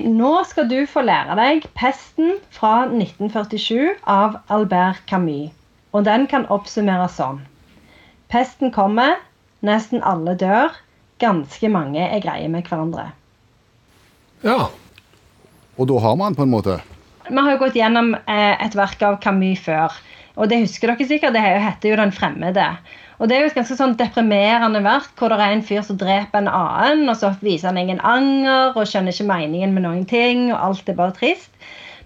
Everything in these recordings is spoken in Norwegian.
Nå skal du få lære deg 'Pesten' fra 1947 av Albert Camus. Og den kan oppsummeres sånn. Pesten kommer, nesten alle dør, ganske mange er greie med hverandre. Ja. Og da har man på en måte Vi har jo gått gjennom eh, et verk av Camus før. Og det husker dere sikkert, det heter jo 'Den fremmede'. Og Det er jo et ganske sånn deprimerende verk hvor det er en fyr som dreper en annen, og så viser han ingen anger og skjønner ikke meningen med noen ting, og alt er bare trist.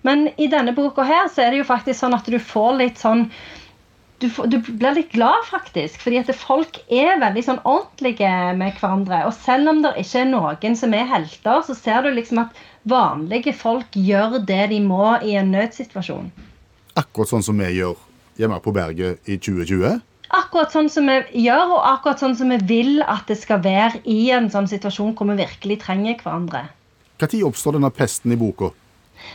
Men i denne boka her så er det jo faktisk sånn at du får litt sånn du, får, du blir litt glad, faktisk. Fordi at folk er veldig sånn ordentlige med hverandre. Og selv om det ikke er noen som er helter, så ser du liksom at vanlige folk gjør det de må i en nødsituasjon. akkurat sånn som vi gjør hjemme på berget i 2020. Akkurat sånn som vi gjør, og akkurat sånn som vi vil at det skal være i en sånn situasjon hvor vi virkelig trenger hverandre. Når oppstår denne pesten i boka?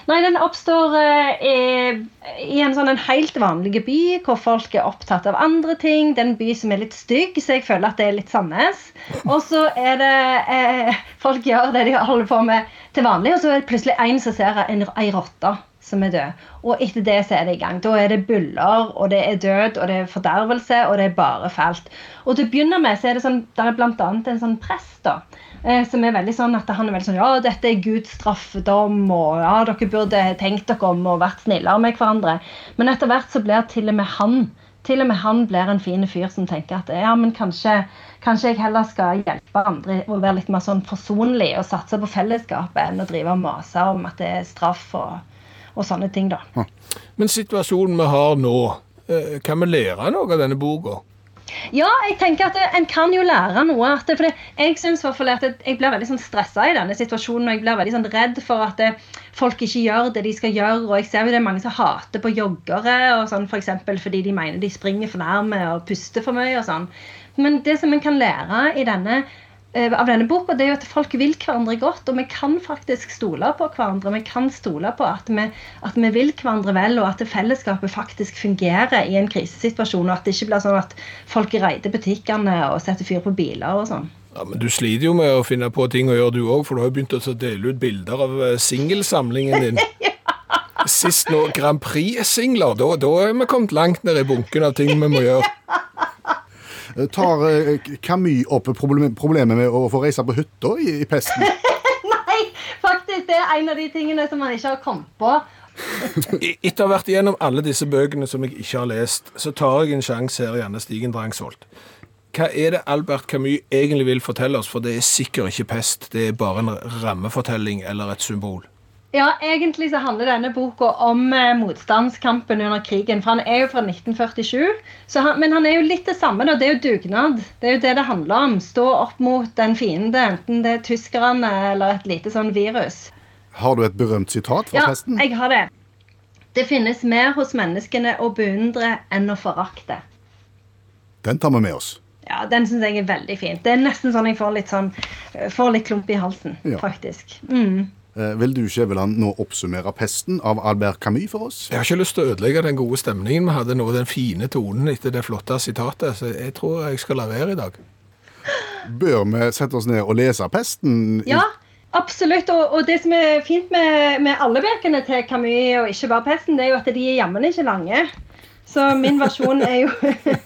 Nei, Den oppstår eh, i, en sånn en helt vanlig by hvor folk er opptatt av andre ting. Det er en by som er litt stygg, så jeg føler at det er litt Sandnes. Og så er det eh, Folk gjør det de holder på med til vanlig, og så er det plutselig en som ser en, ei rotte som er død. Og etter det så er det i gang. Da er det byller, og det er død, og det er fordervelse, og det er bare fælt. Og til å begynne med så er det sånn, der er annet en sånn prest da, eh, som er veldig sånn at han er veldig sånn Ja, dette er Guds straffedom, og ja, dere burde tenkt dere om og vært snillere med hverandre. Men etter hvert så blir til og med han til og med han blir en fin fyr som tenker at ja, men kanskje, kanskje jeg heller skal hjelpe andre og være litt mer sånn forsonlig og satse på fellesskapet enn å drive og mase om at det er straff og, og sånne ting, da. Men situasjonen vi har nå, eh, kan vi lære noe av denne boka? Ja, jeg tenker at en kan jo lære noe. At for det, jeg fall at jeg blir veldig sånn stressa i denne situasjonen. Og jeg blir veldig sånn redd for at det, folk ikke gjør det de skal gjøre. Og jeg ser jo det er mange som hater på joggere og sånn, for eksempel, fordi de mener de springer for nærme og puster for mye. og sånn. Men det som en kan lære i denne, eh, av denne boka, det er jo at folk vil hverandre godt. Og vi kan faktisk stole på hverandre. Vi kan stole på at vi, at vi vil hverandre vel, og at fellesskapet faktisk fungerer i en krisesituasjon. Og at det ikke blir sånn at folk reider butikkene og setter fyr på biler og sånn. Ja, men Du sliter jo med å finne på ting å gjøre, du òg, for du har jo begynt å dele ut bilder av eh, singelsamlingen din. Sist nå Grand Prix-singler. Da, da er vi kommet langt ned i bunken av ting vi må gjøre. Eh, Tar eh, Camus opp problem, problemet med å få reise på hytta i, i pesten? Nei, faktisk, det er en av de tingene som man ikke har kommet på. Etter å ha vært igjennom alle disse bøkene som jeg ikke har lest, så tar jeg en sjanse her i Anne Stigen Drangsvold. Hva er det Albert Camus egentlig vil fortelle oss? For det er sikkert ikke pest, det er bare en rammefortelling eller et symbol. Ja, egentlig så handler denne boka om eh, motstandskampen under krigen. For han er jo fra 1947. Så han, men han er jo litt det samme. da, Det er jo dugnad. Det er jo det det handler om. Stå opp mot en fiende, enten det er tyskerne eller et lite sånn virus. Har du et berømt sitat fra Ja, pesten? jeg har det. Det finnes mer hos menneskene å beundre enn å forakte. Den tar vi med oss. Ja, Den syns jeg er veldig fint. Det er nesten sånn jeg får litt sånn får litt klump i halsen, Ja. faktisk. Mm. Eh, Vil du, Skjæveland, nå oppsummere pesten av Albert Camus for oss? Jeg har ikke lyst til å ødelegge den gode stemningen vi hadde nå, den fine tonen etter det flotte sitatet, så jeg tror jeg skal la være i dag. Bør vi sette oss ned og lese pesten? Ja, absolutt. Og, og det som er fint med, med alle bøkene til Camus, og ikke bare Pesten, det er jo at de er jammen ikke lange. Så min versjon er jo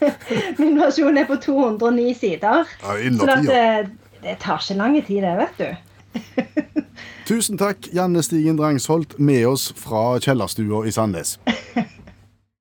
Min versjon er på 209 sider. Ja, Så det, det tar ikke lang tid, det, vet du. Tusen takk, Janne Stigen Drangsholt, med oss fra kjellerstua i Sandnes.